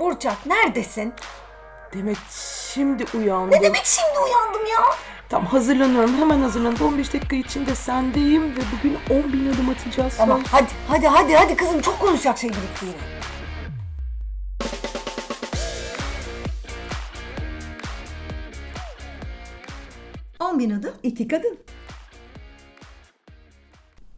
Burçak neredesin? Demek şimdi uyandım. Ne demek şimdi uyandım ya? Tam hazırlanıyorum. Hemen hazırlanıyorum. 15 dakika içinde sendeyim ve bugün 10 bin adım atacağız. Ama söz. hadi hadi hadi hadi kızım çok konuşacak şey birikti yine. On bin adım. İki kadın.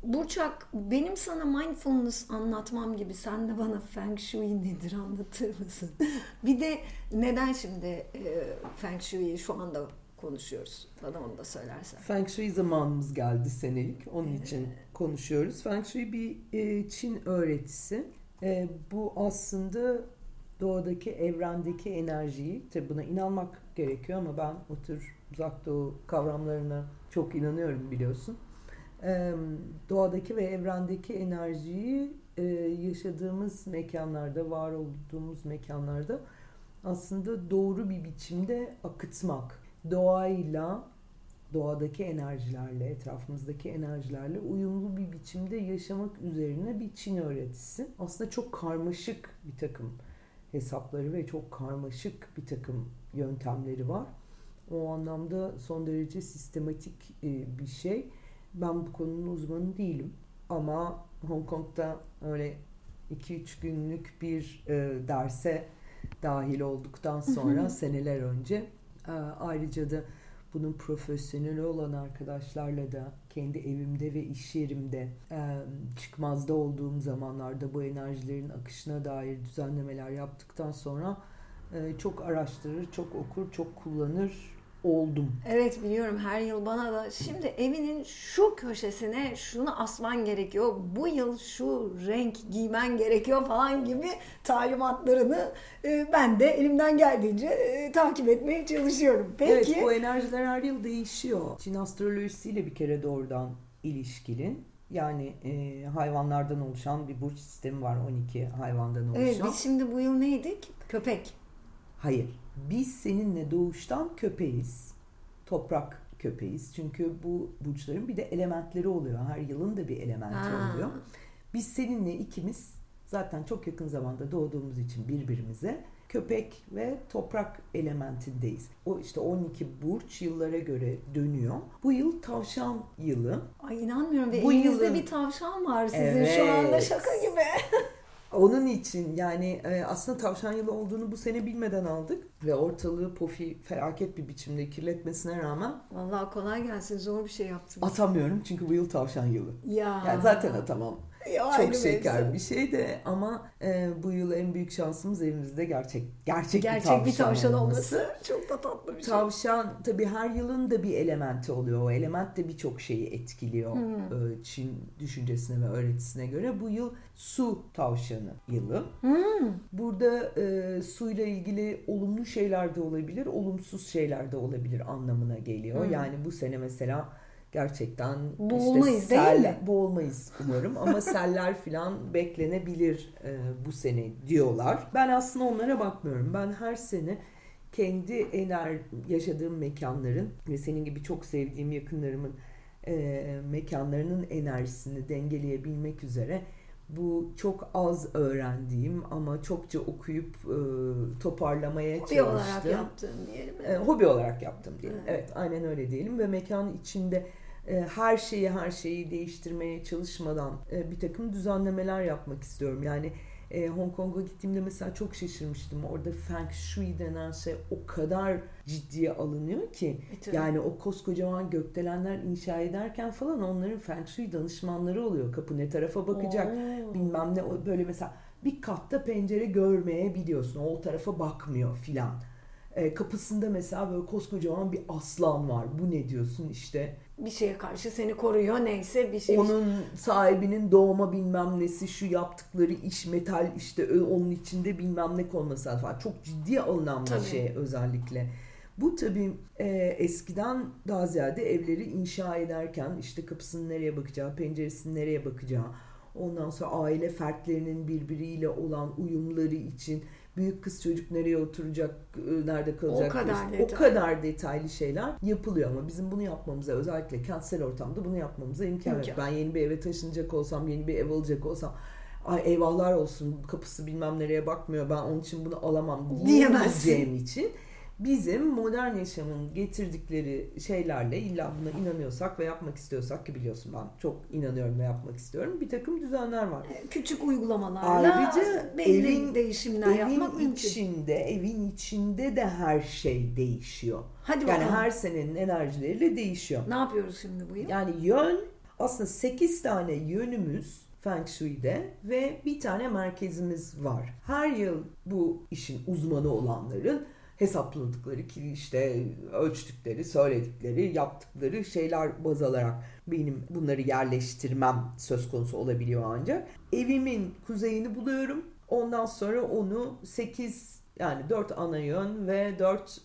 Burçak benim sana mindfulness anlatmam gibi sen de bana Feng Shui nedir anlatır mısın? bir de neden şimdi e, Feng Shui'yi şu anda konuşuyoruz? Bana onu da söylersen. Feng Shui zamanımız geldi senelik. Onun için konuşuyoruz. Feng Shui bir e, Çin öğretisi. E, bu aslında doğadaki, evrendeki enerjiyi, tabi buna inanmak gerekiyor ama ben o tür uzak doğu kavramlarına çok inanıyorum biliyorsun. Doğadaki ve evrendeki enerjiyi e, yaşadığımız mekanlarda, var olduğumuz mekanlarda aslında doğru bir biçimde akıtmak. Doğayla doğadaki enerjilerle, etrafımızdaki enerjilerle uyumlu bir biçimde yaşamak üzerine bir Çin öğretisi. Aslında çok karmaşık bir takım hesapları ve çok karmaşık bir takım yöntemleri var. O anlamda son derece sistematik e, bir şey. Ben bu konunun uzmanı değilim. Ama Hong Kong'da öyle 2-3 günlük bir e, derse dahil olduktan sonra seneler önce e, ayrıca da bunun profesyoneli olan arkadaşlarla da kendi evimde ve iş yerimde e, çıkmazda olduğum zamanlarda bu enerjilerin akışına dair düzenlemeler yaptıktan sonra e, çok araştırır, çok okur, çok kullanır oldum. Evet biliyorum her yıl bana da şimdi evinin şu köşesine şunu asman gerekiyor. Bu yıl şu renk giymen gerekiyor falan gibi talimatlarını e, ben de elimden geldiğince e, takip etmeye çalışıyorum. Peki. Evet bu enerjiler her yıl değişiyor. Çin astrolojisiyle bir kere doğrudan ilişkili. Yani e, hayvanlardan oluşan bir burç sistemi var 12 hayvandan oluşan. Evet biz şimdi bu yıl neydik? Köpek. Hayır. Biz seninle doğuştan köpeğiz. Toprak köpeğiz. Çünkü bu burçların bir de elementleri oluyor. Her yılın da bir elementi Ha. oluyor. Biz seninle ikimiz zaten çok yakın zamanda doğduğumuz için birbirimize köpek ve toprak elementindeyiz. O işte 12 burç yıllara göre dönüyor. Bu yıl tavşan yılı. Ay inanmıyorum ve Bu elinizde yılın- bir tavşan var sizin Evet. şu anda şaka gibi. Onun için yani e, aslında tavşan yılı olduğunu bu sene bilmeden aldık ve ortalığı Pofi felaket bir biçimde kirletmesine rağmen Vallahi kolay gelsin zor bir şey yaptınız. atamıyorum çünkü bu yıl tavşan yılı. ya. Yani zaten atamam. Ya, Çok şeker bir şey de ama e, bu yıl en büyük şansımız evimizde gerçek gerçek, Gerçek bir bir tavşan olması. olması çok da tatlı bir şey. Tavşan tabii her yılın da bir elementi oluyor. O element de birçok şeyi etkiliyor Hmm. e, Çin düşüncesine ve öğretisine göre. Bu yıl su tavşanı yılı. Hmm. Burada e, suyla ilgili olumlu şeyler de olabilir, olumsuz şeyler de olabilir anlamına geliyor. Hmm. Yani bu sene mesela gerçekten Boğulmayız işte değil sel- mi? Boğulmayız umarım ama seller falan beklenebilir e, bu sene diyorlar. Ben aslında onlara bakmıyorum. Ben her sene kendi ener yaşadığım mekanların ve senin gibi çok sevdiğim yakınlarımın e, mekanlarının enerjisini dengeleyebilmek üzere bu çok az öğrendiğim ama çokça okuyup e, toparlamaya Hobi olarak çalıştığım yaptığın diyelim e, hobi olarak yaptım diyelim. Evet. Evet. aynen öyle diyelim ve mekanın içinde her şeyi her şeyi değiştirmeye çalışmadan e, bir takım düzenlemeler yapmak istiyorum. Yani e, Hong Kong'a gittiğimde mesela çok şaşırmıştım. Orada Feng Shui denen şey o kadar ciddiye alınıyor ki E, yani o koskocaman gökdelenler inşa ederken falan onların Feng Shui danışmanları oluyor. Kapı ne tarafa bakacak Oo. bilmem ne böyle mesela bir katta pencere görmeyebiliyorsun. O tarafa bakmıyor filan. E, kapısında mesela böyle koskocaman bir aslan var. Bu ne diyorsun işte Bir şeye karşı seni koruyor neyse bir şey. onun sahibinin doğma bilmem nesi şu yaptıkları iş metal işte onun içinde bilmem ne konması falan. Çok ciddi alınan bir Tabii. şey özellikle. Bu tabii e, eskiden daha ziyade evleri inşa ederken işte kapısının nereye bakacağı, penceresinin nereye bakacağı, ondan sonra aile fertlerinin birbiriyle olan uyumları için büyük kız çocuk nereye oturacak, e, nerede kalacak, O kadar işte detay. o kadar detaylı şeyler yapılıyor ama bizim bunu yapmamıza özellikle kentsel ortamda bunu yapmamıza imkan yok. Ben yeni bir eve taşınacak olsam, yeni bir ev alacak olsam ay eyvahlar olsun kapısı bilmem nereye bakmıyor ben onun için bunu alamam diyemeyeceğim için bizim modern yaşamın getirdikleri şeylerle illa buna inanıyorsak ve yapmak istiyorsak ki biliyorsun ben çok inanıyorum ve yapmak istiyorum bir takım düzenler var. Küçük uygulamalarla Ayrıca belli evin- değişimler Evin yapmak mümkün. içinde, evin içinde de her şey değişiyor. Hadi Yani bakalım. her senenin enerjileriyle değişiyor. Ne yapıyoruz şimdi bu yıl? Yani yön aslında 8 tane yönümüz Feng Shui'de ve bir tane merkezimiz var. Her yıl bu işin uzmanı olanların hesapladıkları ki işte ölçtükleri, söyledikleri, yaptıkları şeyler baz alarak benim bunları yerleştirmem söz konusu olabiliyor ancak. Evimin kuzeyini buluyorum. Ondan sonra onu 8 yani 4 ana yön ve 4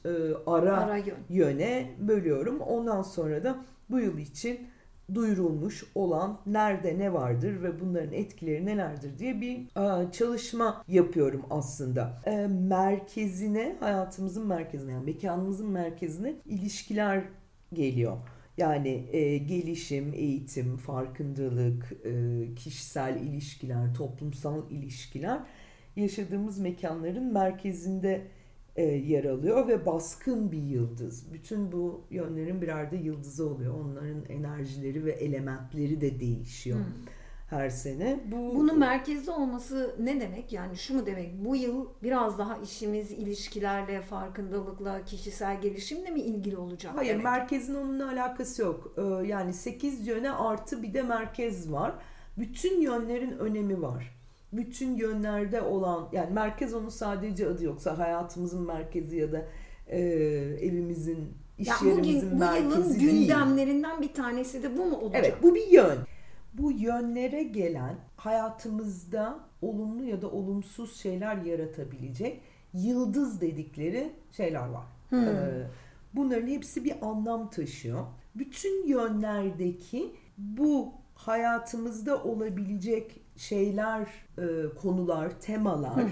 ara, Ara yön. yöne bölüyorum. Ondan sonra da bu yıl için duyurulmuş olan nerede ne vardır ve bunların etkileri nelerdir diye bir e, çalışma yapıyorum aslında. E, merkezine, hayatımızın merkezine, yani mekanımızın merkezine ilişkiler geliyor. Yani e, gelişim, eğitim, farkındalık, e, kişisel ilişkiler, toplumsal ilişkiler yaşadığımız mekanların merkezinde e, yer alıyor ve baskın bir yıldız. Bütün bu yönlerin birer de yıldızı oluyor. Onların enerjileri ve elementleri de değişiyor Hmm. her sene. Bu Bunun merkezde olması ne demek? Yani şu mu demek? Bu yıl biraz daha işimiz ilişkilerle, farkındalıkla, kişisel gelişimle mi ilgili olacak? Hayır, demek? merkezin onunla alakası yok. Ee, Yani 8 yöne artı bir de merkez var. Bütün yönlerin önemi var. Bütün yönlerde olan yani merkez onun sadece adı yoksa hayatımızın merkezi ya da e, evimizin iş yani yerimizin bugün bu yılın merkezi değil. gündemlerinden bir tanesi de bu mu olacak? Evet bu bir yön. Bu yönlere gelen hayatımızda olumlu ya da olumsuz şeyler yaratabilecek yıldız dedikleri şeyler var. Hmm. Ee, bunların hepsi bir anlam taşıyor. Bütün yönlerdeki bu hayatımızda olabilecek şeyler, e, konular, temalar,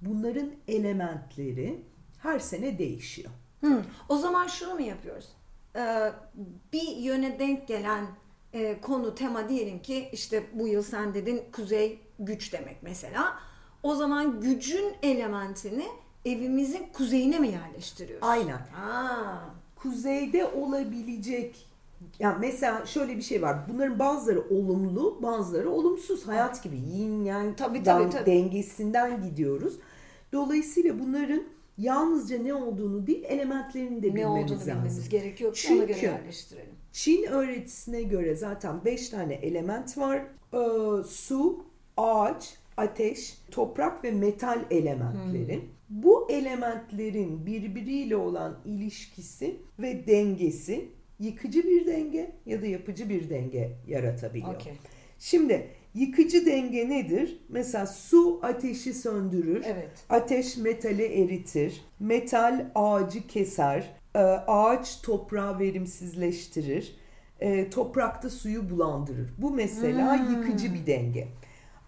bunların elementleri her sene değişiyor. Hı. O zaman şunu mu yapıyoruz? Ee, bir yöne denk gelen e, konu, tema diyelim ki işte bu yıl sen dedin kuzey güç demek mesela. O zaman gücün elementini evimizin kuzeyine mi yerleştiriyoruz? Aynen. Aa. kuzeyde olabilecek yani mesela şöyle bir şey var. Bunların bazıları olumlu, bazıları olumsuz. Hayat gibi yin yang Tabii, tabii, tabii. dengesinden gidiyoruz. Dolayısıyla bunların yalnızca ne olduğunu değil, elementlerini de Ne bilmemiz olduğunu lazım. bilmemiz gerekiyor ki ona göre Çünkü- yerleştirelim. Çin öğretisine göre zaten 5 tane element var. Ee, su, ağaç, ateş, toprak ve metal elementleri. Bu elementlerin birbiriyle olan ilişkisi ve dengesi yıkıcı bir denge ya da yapıcı bir denge yaratabiliyor. Okey. Şimdi yıkıcı denge nedir? Mesela su ateşi söndürür. Evet. Ateş metali eritir. Metal ağacı keser. e, Ağaç toprağı verimsizleştirir. e, Toprakta suyu bulandırır. Bu mesela Hmm. yıkıcı bir denge.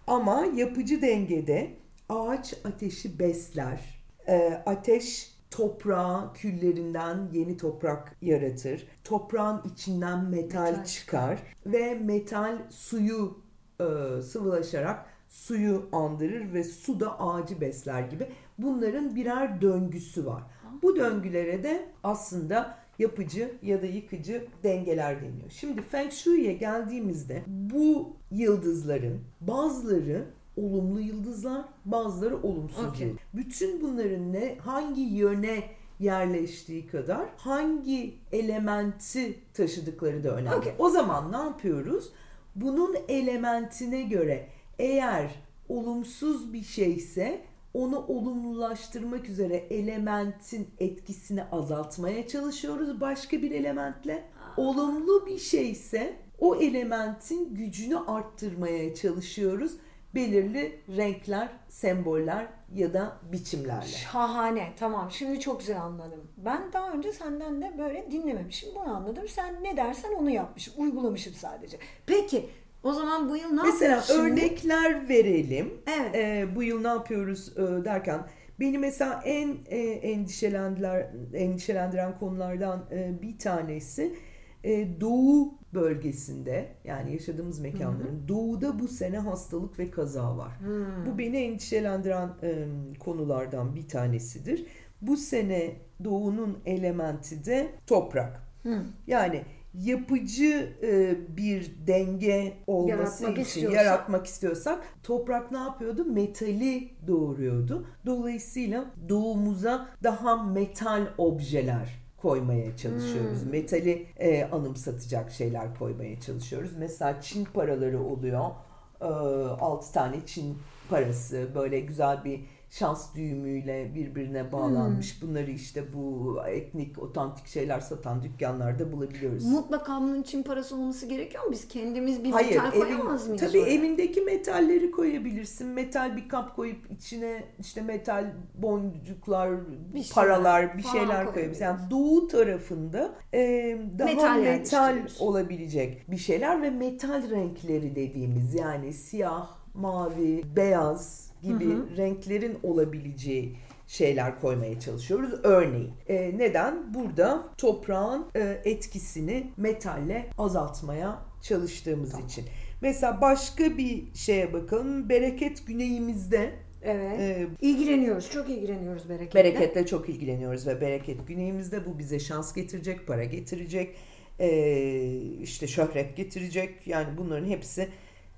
Ama yapıcı dengede ağaç ateşi besler. E, Ateş toprağı küllerinden yeni toprak yaratır. Toprağın içinden metal, Metal çıkar ve metal suyu e, sıvılaşarak suyu andırır ve su da ağacı besler gibi. Bunların birer döngüsü var. Bu döngülere de aslında yapıcı ya da yıkıcı dengeler deniyor. Şimdi Feng Shui'ye geldiğimizde bu yıldızların bazıları olumlu yıldızlar, bazıları olumsuz Okey. yıldızlar. Bütün bunların ne hangi yöne yerleştiği kadar hangi elementi taşıdıkları da önemli. Okey. O zaman ne yapıyoruz? Bunun elementine göre eğer olumsuz bir şeyse onu olumlulaştırmak üzere elementin etkisini azaltmaya çalışıyoruz başka bir elementle. Olumlu bir şeyse o elementin gücünü arttırmaya çalışıyoruz belirli renkler, semboller ya da biçimlerle. Şahane. Tamam. Şimdi çok güzel anladım. Ben daha önce senden de böyle dinlememişim. Bunu anladım. Sen ne dersen onu yapmışım. Uygulamışım sadece. Peki. O zaman bu yıl ne Mesela yapıyoruz şimdi? örnekler verelim. Evet. Ee, bu yıl ne yapıyoruz e, derken beni mesela en e, endişelendiler, endişelendiren konulardan e, bir tanesi e, doğu bölgesinde yani yaşadığımız mekanların doğuda bu sene hastalık ve kaza var. Bu beni endişelendiren e, konulardan bir tanesidir. Bu sene doğunun elementi de toprak. Hı. Yani yapıcı e, bir denge olması Yaratmak için istiyorsak- yaratmak istiyorsak toprak ne yapıyordu? Metali doğuruyordu. Dolayısıyla doğumuza daha metal objeler koymaya çalışıyoruz. Hmm. Metali e, anımsatacak şeyler koymaya çalışıyoruz. Mesela Çin paraları oluyor. E, 6 tane Çin parası böyle güzel bir şans düğümüyle birbirine bağlanmış. Hmm. Bunları işte bu etnik, otantik şeyler satan dükkanlarda bulabiliyoruz. Mutlaka bunun için parası olması gerekiyor mu? Biz kendimiz bir Hayır, metal evin, koyamaz mıyız tabii oraya? evindeki metalleri koyabilirsin. Metal bir kap koyup içine işte metal boncuklar, Bir şeyler paralar, bir şeyler koyabiliriz. koyabilirsin. Yani doğu tarafında e, daha Metal metal, olabilecek bir şeyler ve metal renkleri dediğimiz yani siyah, mavi, beyaz gibi Hı hı. renklerin olabileceği şeyler koymaya çalışıyoruz. Örneğin e, neden? Burada toprağın e, etkisini metalle azaltmaya çalıştığımız için. Mesela başka bir şeye bakalım. Bereket güneyimizde Evet. e, İlgileniyoruz. Çok ilgileniyoruz bereketle. bereketle çok ilgileniyoruz ve bereket güneyimizde bu bize şans getirecek, para getirecek, e, işte şöhret getirecek. Yani bunların hepsi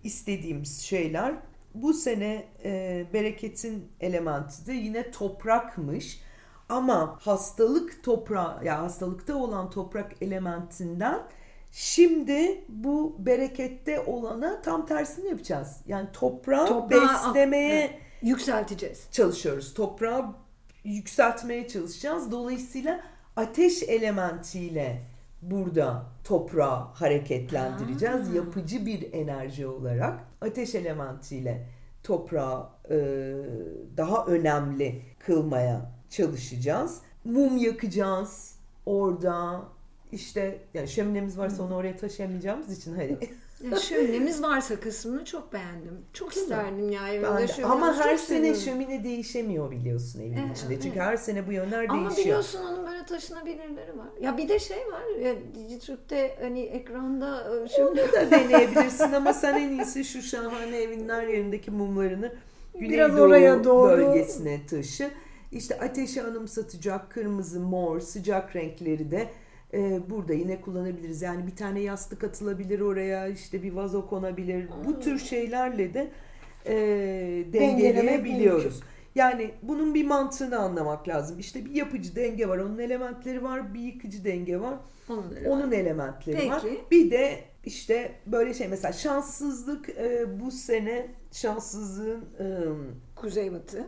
istediğimiz şeyler. Bu sene e, bereketin elementi de yine toprakmış. Ama hastalık toprağı, ya hastalıkta olan toprak elementinden şimdi bu berekette olana tam tersini yapacağız. Yani toprağı Toprağı- beslemeye Evet. Yükselteceğiz. çalışıyoruz. Toprağı yükseltmeye çalışacağız. Dolayısıyla ateş elementiyle burada toprağı hareketlendireceğiz. Aa. Yapıcı bir enerji olarak ateş elementiyle toprağı e, daha önemli kılmaya çalışacağız. Mum yakacağız orada. İşte yani şöminemiz varsa onu oraya taşıyamayacağımız için hani Ya şöminemiz varsa kısmını çok beğendim. Çok Değil mi? isterdim ya evimde şömine. ama her sene seviyorum. şömine değişemiyor biliyorsun evin Evet, içinde. Çünkü evet. her sene bu yönler Ama değişiyor. biliyorsun onun böyle taşınabilirleri var. Ya bir de şey var. Ya, Digitürk'te hani ekranda e, şömine Onu da deneyebilirsin ama sen en iyisi şu şahane evin her yerindeki mumlarını Biraz oraya doğru. bölgesine taşı. İşte ateşi anımsatacak kırmızı, mor, sıcak renkleri de e, burada yine kullanabiliriz. Yani bir tane yastık atılabilir oraya, işte bir vazo konabilir. Bu tür şeylerle de e, dengeleyebiliyoruz. Yani bunun bir mantığını anlamak lazım. İşte bir yapıcı denge var, onun elementleri var, bir yıkıcı denge var. Onun Onun elementleri Peki. var. Bir de işte böyle şey mesela şanssızlık e, bu sene şanssızlığın e, Kuzeybatı.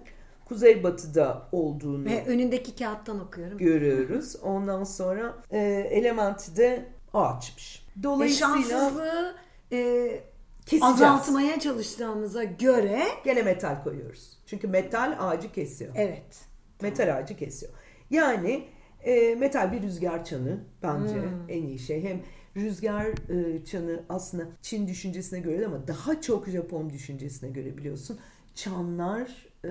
Kuzeybatıda olduğunu Ve önündeki kağıttan okuyorum. görüyoruz. Ondan sonra e, elementi de ağaçmış. Ve Dolayısıyla şanssızlığı e, keseceğiz. azaltmaya çalıştığımıza göre Gene metal koyuyoruz. Çünkü metal ağacı kesiyor. evet. Metal ağacı kesiyor. Yani e, metal bir rüzgar çanı bence Hmm. en iyi şey. Hem rüzgar e, çanı aslında Çin düşüncesine göre de ama daha çok Japon düşüncesine göre biliyorsun. Çanlar e,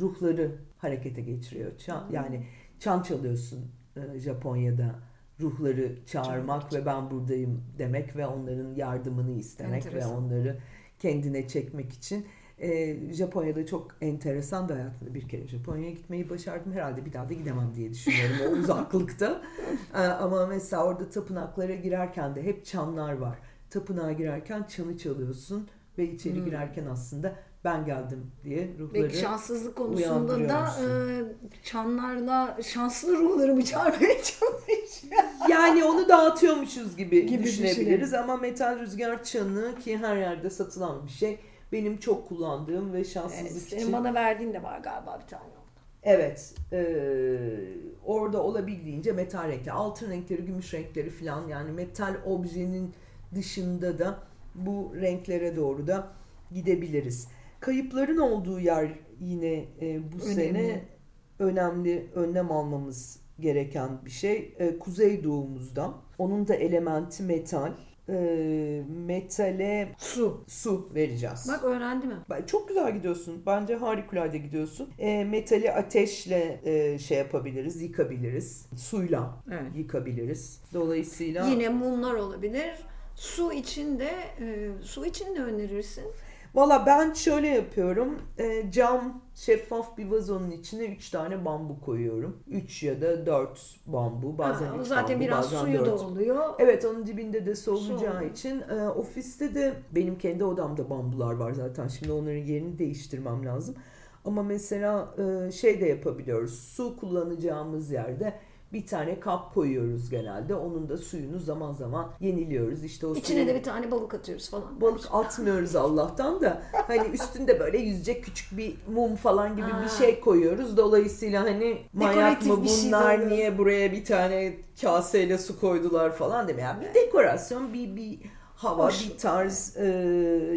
ruhları harekete geçiriyor. Çan, Hmm. Yani çan çalıyorsun e, Japonya'da ruhları çağırmak ve ben buradayım demek ve onların yardımını istemek Enteresan. ve onları kendine çekmek için. Ee, Japonya'da çok enteresan da hayatımda bir kere Japonya'ya gitmeyi başardım. Herhalde bir daha da gidemem diye düşünüyorum o uzaklıkta. Ee, ama mesela orada tapınaklara girerken de hep çanlar var. Tapınağa girerken çanı çalıyorsun ve içeri Hmm. girerken aslında ben geldim diye ruhları Ve şanssızlık konusunda da e, çanlarla şanslı ruhlarımı çağırmaya çalışıyor. Yani onu dağıtıyormuşuz gibi, Gibi düşünebiliriz düşünelim. ama metal rüzgar çanı ki her yerde satılan bir şey benim çok kullandığım ve şanssızlık Evet, için senin bana verdiğin de var galiba bir tane. Evet. eee, orada olabildiğince metal renkler, altın renkleri, gümüş renkleri falan yani metal objenin dışında da bu renklere doğru da gidebiliriz. Kayıpların olduğu yer yine e, bu Önemli. sene önemli önlem almamız gereken bir şey. E, Kuzey doğumuzda. Onun da elementi metal. e, metale Su. su vereceğiz. Bak öğrendi mi? Çok güzel gidiyorsun. Bence harikulade gidiyorsun. E, metali ateşle e, şey yapabiliriz, yıkabiliriz. Suyla Evet. yıkabiliriz. Dolayısıyla Yine mumlar olabilir. Su için de e, su için de önerirsin. Valla ben şöyle yapıyorum. E, cam şeffaf bir vazonun içine 3 tane bambu koyuyorum. 3 ya da 4 bambu. Bazen Ha, üç zaten bambu, biraz bazen suyu da dört. oluyor. Evet onun dibinde de su oluyor. için e, ofiste de benim kendi odamda bambular var zaten. Şimdi onların yerini değiştirmem lazım. Ama mesela e, şey de yapabiliyoruz. Su kullanacağımız yerde bir tane kap koyuyoruz genelde. Onun da suyunu zaman zaman yeniliyoruz. İşte o İçine suyun- de bir tane balık atıyoruz falan. balık atmıyoruz Allah'tan da hani üstünde böyle yüzecek küçük bir mum falan gibi Aa. bir şey koyuyoruz. Dolayısıyla hani manyak mı şey bunlar oluyor. niye buraya bir tane kaseyle su koydular falan demiyor. Yani bir dekorasyon bir bir hava Hoş. bir tarz e,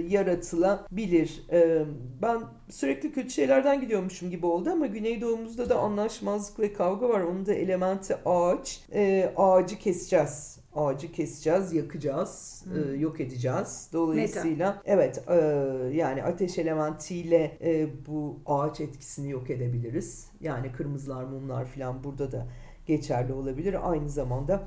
yaratılabilir. E, ben sürekli kötü şeylerden gidiyormuşum gibi oldu ama Güneydoğumuzda da anlaşmazlık ve kavga var. Onun da elementi ağaç. E, ağacı keseceğiz. Ağacı keseceğiz, yakacağız, e, yok edeceğiz. Dolayısıyla evet e, yani ateş elementiyle e, bu ağaç etkisini yok edebiliriz. Yani kırmızılar, mumlar falan burada da geçerli olabilir. Aynı zamanda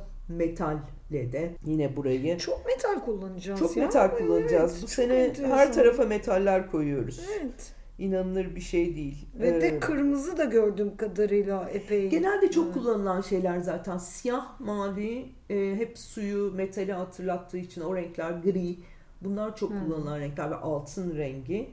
metalle de yine burayı Çok metal kullanacağız çok ya. metal kullanacağız. Evet, Bu sene enteresan. her tarafa metaller koyuyoruz. Evet. İnanılır bir şey değil. Ve de Ee, kırmızı da gördüğüm kadarıyla epey. Genelde çok Evet. kullanılan şeyler zaten siyah, mavi, e, hep suyu, metali hatırlattığı için o renkler gri. Bunlar çok Hmm. kullanılan renkler ve altın rengi.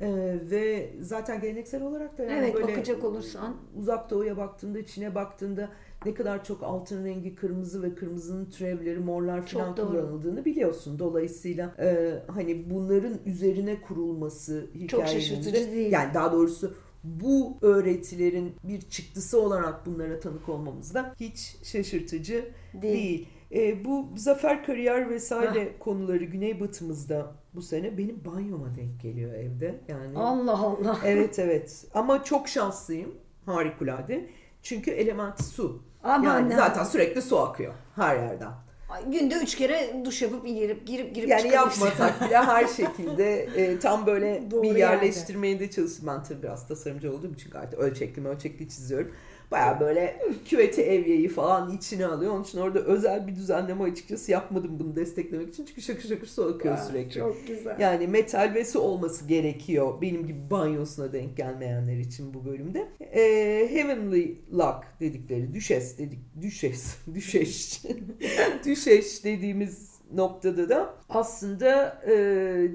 E, ve zaten geleneksel olarak da yani Evet, böyle bakacak olursan. uzak doğuya baktığında, Çin'e baktığında ne kadar çok altın rengi, kırmızı ve kırmızının türevleri, morlar Çok falan kullanıldığını biliyorsun. Dolayısıyla e, hani bunların üzerine kurulması hikayenin şaşırtıcı de- değil. Yani daha doğrusu bu öğretilerin bir çıktısı olarak bunlara tanık olmamız da hiç şaşırtıcı Değil. değil. E, bu zafer kariyer vesaire konuları güneybatımızda bu sene benim banyoma denk geliyor evde. Yani Allah Allah. evet evet ama çok şanslıyım harikulade. Çünkü elementi su. Aman Yani zaten sürekli su akıyor her yerden. Ay, Günde üç kere duş yapıp girip girip girip Yani yapmasak bile her şekilde e, tam böyle Doğru bir yerde. yerleştirmeye de çalıştım. Ben tabii biraz tasarımcı olduğum için gayet ölçekli ölçekli çiziyorum. Baya böyle küveti evyeyi falan içine alıyor. Onun için orada özel bir düzenleme açıkçası yapmadım bunu desteklemek için. Çünkü şakır şakır su akıyor Aa, sürekli. Çok güzel. Yani metal ve su olması gerekiyor. Benim gibi banyosuna denk gelmeyenler için bu bölümde. Ee, Heavenly Lock dedikleri, düşes dedik, düşes, düşeş, düşeş dediğimiz noktada da aslında e,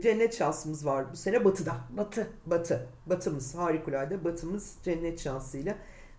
cennet şansımız var bu sene batıda. Batı. Batı, batımız harikulade, batımız cennet şansıyla.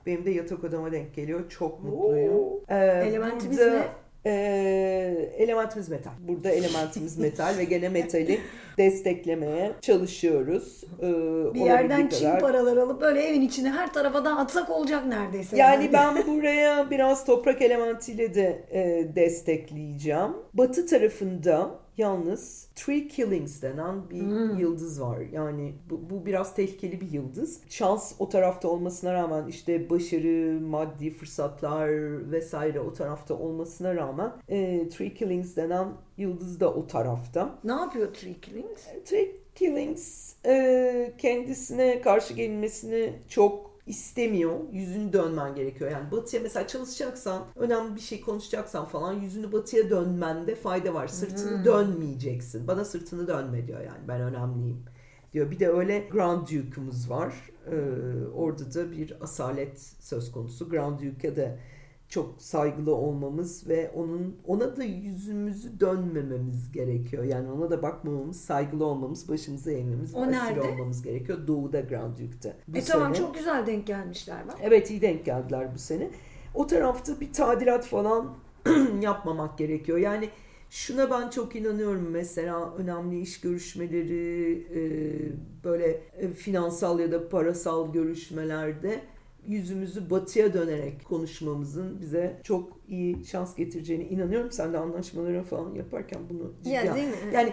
Benim de yatak odama denk geliyor. Çok mutluyum. Ee, Elementimiz burada- ne? ee, elementimiz metal. Burada elementimiz metal ve gene metali desteklemeye çalışıyoruz. Ee, Bir yerden Çin kadar. paraları alıp böyle evin içine her tarafa dağıtsak olacak neredeyse. Yani ben buraya biraz toprak elementiyle de e, destekleyeceğim. Batı tarafında yalnız Three Killings denen bir Hmm. yıldız var. Yani bu, bu biraz tehlikeli bir yıldız. Şans o tarafta olmasına rağmen işte başarı, maddi fırsatlar vesaire o tarafta olmasına rağmen e, Three Killings denen yıldız da o tarafta. Ne yapıyor Three Killings? Trick Killings e, kendisine karşı gelinmesini çok istemiyor. Yüzünü dönmen gerekiyor. Yani batıya mesela çalışacaksan, önemli bir şey konuşacaksan falan yüzünü batıya dönmende fayda var. Sırtını Hmm. dönmeyeceksin. Bana sırtını dönme diyor yani ben önemliyim diyor. Bir de öyle Grand Duke'umuz var. Ee, orada da bir asalet söz konusu. Grand Duke'a da çok saygılı olmamız ve onun ona da yüzümüzü dönmememiz gerekiyor. Yani ona da bakmamamız, saygılı olmamız, başımızı eğmemiz, O nerede? olmamız gerekiyor. Doğu'da Grand Duke'da. Bu e tamam sene- çok güzel denk gelmişler bak. Evet iyi denk geldiler bu sene. O tarafta bir tadilat falan yapmamak gerekiyor. Yani şuna ben çok inanıyorum mesela önemli iş görüşmeleri e, böyle e, finansal ya da parasal görüşmelerde yüzümüzü batıya dönerek konuşmamızın bize çok iyi şans getireceğine inanıyorum. Sen de anlaşmaları falan yaparken bunu ciddi Ya değil mi? Yani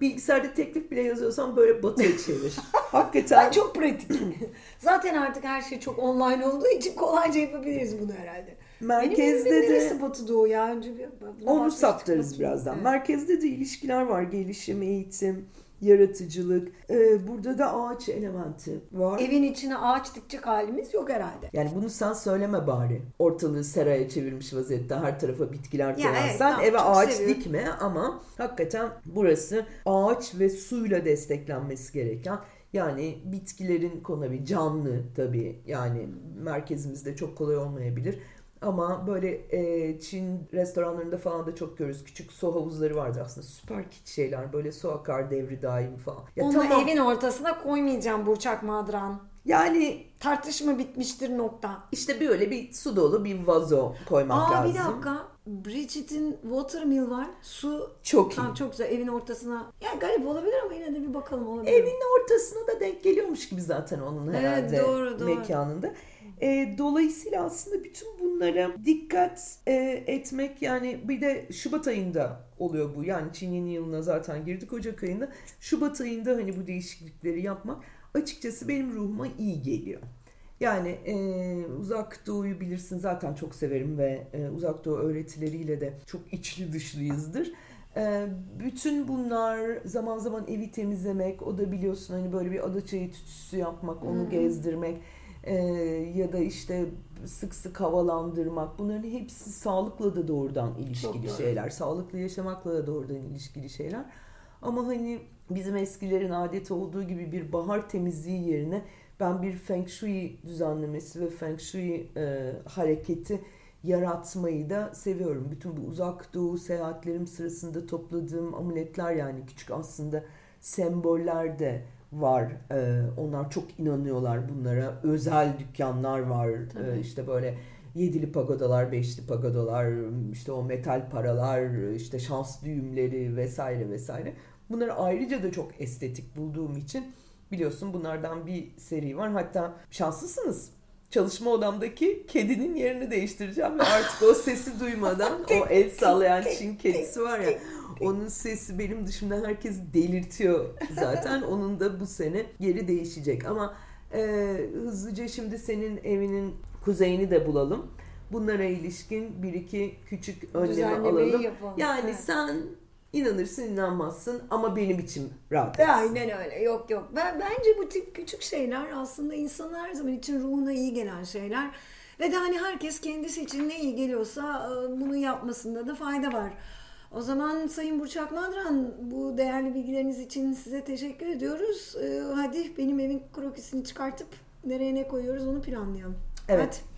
Bilgisayarda teklif bile yazıyorsan böyle batıya çevir. Hakikaten Ben çok pratik. Zaten artık her şey çok online olduğu için kolayca yapabiliriz bunu herhalde. merkezde Benim de neresi Batı Doğu ya? Önce bir, onu bakmıştık, saptarız birazdan. Evet. Merkezde de ilişkiler var. Gelişim, eğitim, yaratıcılık. Ee, burada da ağaç elementi var. Evin içine ağaç dikecek halimiz yok herhalde. Yani bunu sen söyleme bari. Ortalığı seraya çevirmiş vaziyette her tarafa bitkiler Ya koyan. evet, tamam, eve ağaç seviyorum. dikme ama hakikaten burası ağaç ve suyla desteklenmesi gereken yani bitkilerin konabi canlı tabii yani merkezimizde çok kolay olmayabilir. Ama böyle e, Çin restoranlarında falan da çok görürüz. Küçük su havuzları vardır aslında. Süper kit şeyler. Böyle su akar devri daim falan. Ya Onu tamam. evin ortasına koymayacağım Burçak Madran. Yani Tartışma bitmiştir nokta. işte böyle bir su dolu bir vazo koymak Aa lazım. bir dakika. Bridget'in Watermill var. Su Çok iyi. Tamam çok güzel evin ortasına. Ya garip olabilir ama yine de bir bakalım olabilir. Evin ortasına da denk geliyormuş gibi zaten onun Evet, herhalde doğru, doğru. mekanında. E, dolayısıyla aslında bütün bunlara dikkat e, etmek yani bir de Şubat ayında oluyor bu. Yani Çin yeni yılına zaten girdik Ocak ayında. Şubat ayında hani bu değişiklikleri yapmak açıkçası benim ruhuma iyi geliyor. Yani e, uzak doğuyu bilirsin zaten çok severim ve e, uzak doğu öğretileriyle de çok içli dışlıyızdır. E, bütün bunlar zaman zaman evi temizlemek, o da biliyorsun hani böyle bir adaçayı tütsüsü yapmak, onu hı. gezdirmek e, ya da işte sık sık havalandırmak bunların hepsi sağlıkla da doğrudan ilişkili doğru. şeyler. Sağlıklı yaşamakla da doğrudan ilişkili şeyler. Ama hani bizim eskilerin adeti olduğu gibi bir bahar temizliği yerine ben bir Feng Shui düzenlemesi ve Feng Shui e, hareketi yaratmayı da seviyorum. Bütün bu uzak doğu seyahatlerim sırasında topladığım amuletler yani küçük aslında semboller de var. E, onlar çok inanıyorlar bunlara. Özel dükkanlar var. E, Tabii. işte böyle yedili pagodalar, beşli pagodalar, işte o metal paralar, işte şans düğümleri vesaire vesaire. Bunları ayrıca da çok estetik bulduğum için biliyorsun bunlardan bir seri var. Hatta şanslısınız. Çalışma odamdaki kedinin yerini değiştireceğim ve artık o sesi duymadan o el sallayan Çin kedisi var ya onun sesi benim dışımda herkes delirtiyor zaten. Onun da bu sene yeri değişecek ama e, hızlıca şimdi senin evinin kuzeyini de bulalım. Bunlara ilişkin bir iki küçük önlemi alalım. yapalım. Yani Evet. sen inanırsın inanmazsın ama benim için rahat Ve etsin. Aynen öyle. Yok yok. Ben bence bu tip küçük şeyler aslında insanın her zaman için ruhuna iyi gelen şeyler. Ve de hani herkes kendisi için ne iyi geliyorsa e, bunu yapmasında da fayda var. O zaman Sayın Burçak Madran bu değerli bilgileriniz için size teşekkür ediyoruz. E, Hadi benim evin krokisini çıkartıp nereye ne koyuyoruz onu planlayalım. Evet. Hadi.